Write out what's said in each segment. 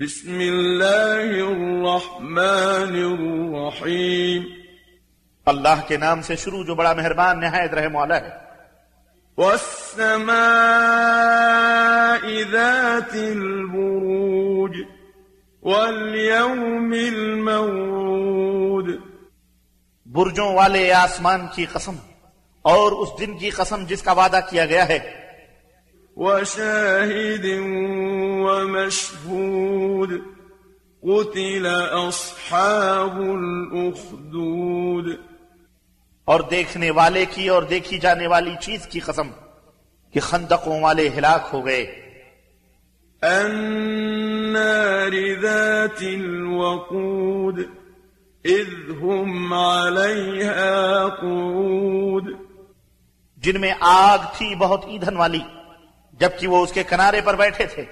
بسم الله الرحمن الرحيم اللہ کے نام سے شروع جو بڑا مہربان نہایت رحم والا ہے۔ والسماء ذات البروج واليوم الموعود۔ برجوں والے آسمان کی قسم اور اس دن کی قسم جس کا وعدہ کیا گیا ہے۔ وشاهد ومشهود قتل أصحاب الأخدود. اور دیکھنے والے کی اور دیکھی جانے والی چیز کی قسم کہ خندقوں والے ہلاک ہو گئے۔ النار ذات الوقود إذ هم عليها قعود. جن میں آگ تھی بہت ایندھن والی۔ جبکہ وہ اس کے کنارے پر بیٹھے تھے۔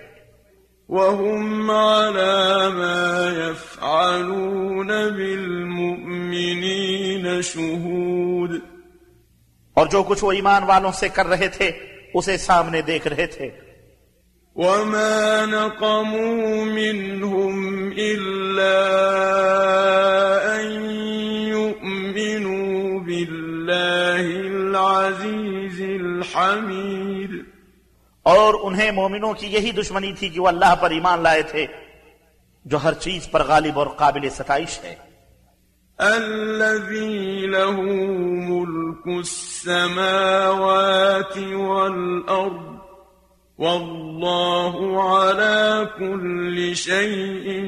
وهم على ما يفعلون بالمؤمنين شهود۔ اور جو کچھ وہ ایمان والوں سے کر رہے تھے اسے سامنے دیکھ رہے تھے۔ وما نقموا منهم إلا أن يؤمنوا بالله العزيز الحميد۔ اور انہیں مومنوں کی یہی دشمنی تھی کہ وہ اللہ پر ایمان لائے تھے جو ہر چیز پر غالب اور قابل ستائش ہے۔ الذي له ملك السماوات والأرض والله على كل شيء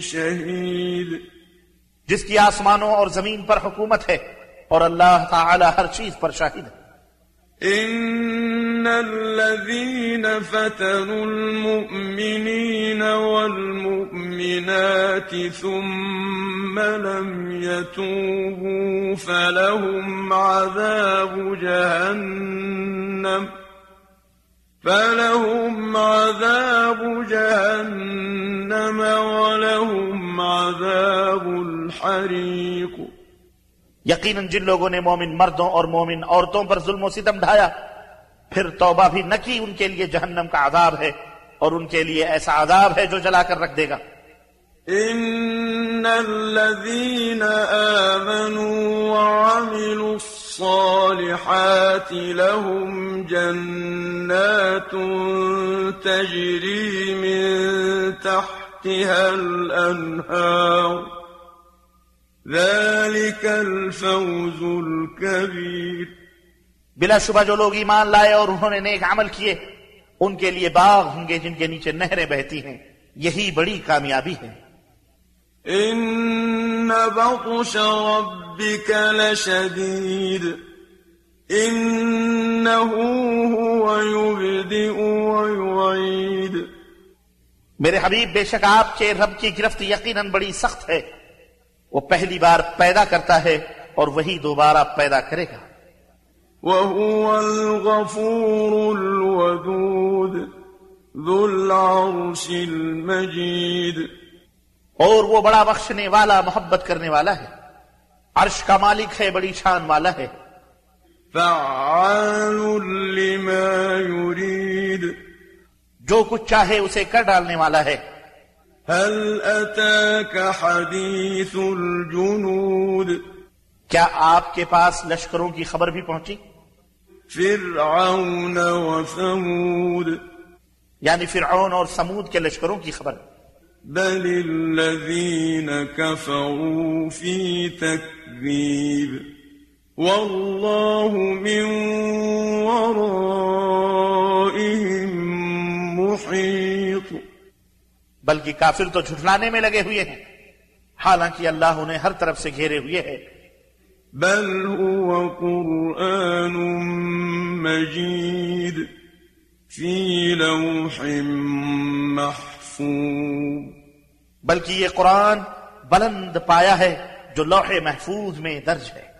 شهيد۔ جس کی آسمانوں اور زمین پر حکومت ہے اور اللہ تعالی ہر چیز پر شاہد ہے۔ إن الذين فتنوا المؤمنين والمؤمنات ثم لم يتوبوا فلهم عذاب جهنم فلهم عذاب جهنم ولهم عذاب الحريق يقينا جن لوگوں نے مومن مردوں اور مومن عورتوں پر ظلم و ستم ڈھایا۔ پھر توبہ بھی نہ کی، ان کے لیے جہنم کا عذاب ہے اور ان کے لیے ایسا عذاب ہے جو جلا کر رکھ دے گا۔ إن الذين آمنوا وعملوا الصالحات لهم جنات تجري من تحتها الأنهار ذلك الفوز الكبير بلا شبہ جو لوگ ایمان لائے اور انہوں نے نیک عمل کیے ان کے لیے باغ ہوں گے جن کے نیچے نہریں بہتی ہیں۔ یہی بڑی کامیابی ہے۔ إن بطش ربك لشديد۔ إنه هو يبدئ ويعيد۔ میرے حبیب بے شک آپ کے رب کی گرفت یقیناً بڑی سخت ہے۔ وہ پہلی بار پیدا کرتا ہے اور وہی دوبارہ پیدا کرے گا۔ وهو الغفور الودود ذو العرش المجيد. اور وہ بڑا بخشنے والا محبت کرنے والا ہے۔ عرش کا مالک ہے بڑی شان والا ہے۔ فعال لما يريد. جو کچھ چاہے اسے کر ڈالنے والا ہے۔ هل أتاك حديث الجنود؟ کیا آپ کے پاس لشکروں کی خبر بھی پہنچی؟ فرعون وثمود یعنی فرعون اور سمود کے لشکروں کی خبر. بل الذين كفروا في تكذيب والله من ورائهم محيط بلکہ کافر تو جھٹلانے میں لگے ہوئے ہیں. حالانکہ اللہ انہیں ہر طرف سے گھیرے ہوئے ہے بل هو قرآن لوح محفوظ بلکہ یہ قرآن بلند پایا ہے جو لوح محفوظ میں درج ہے۔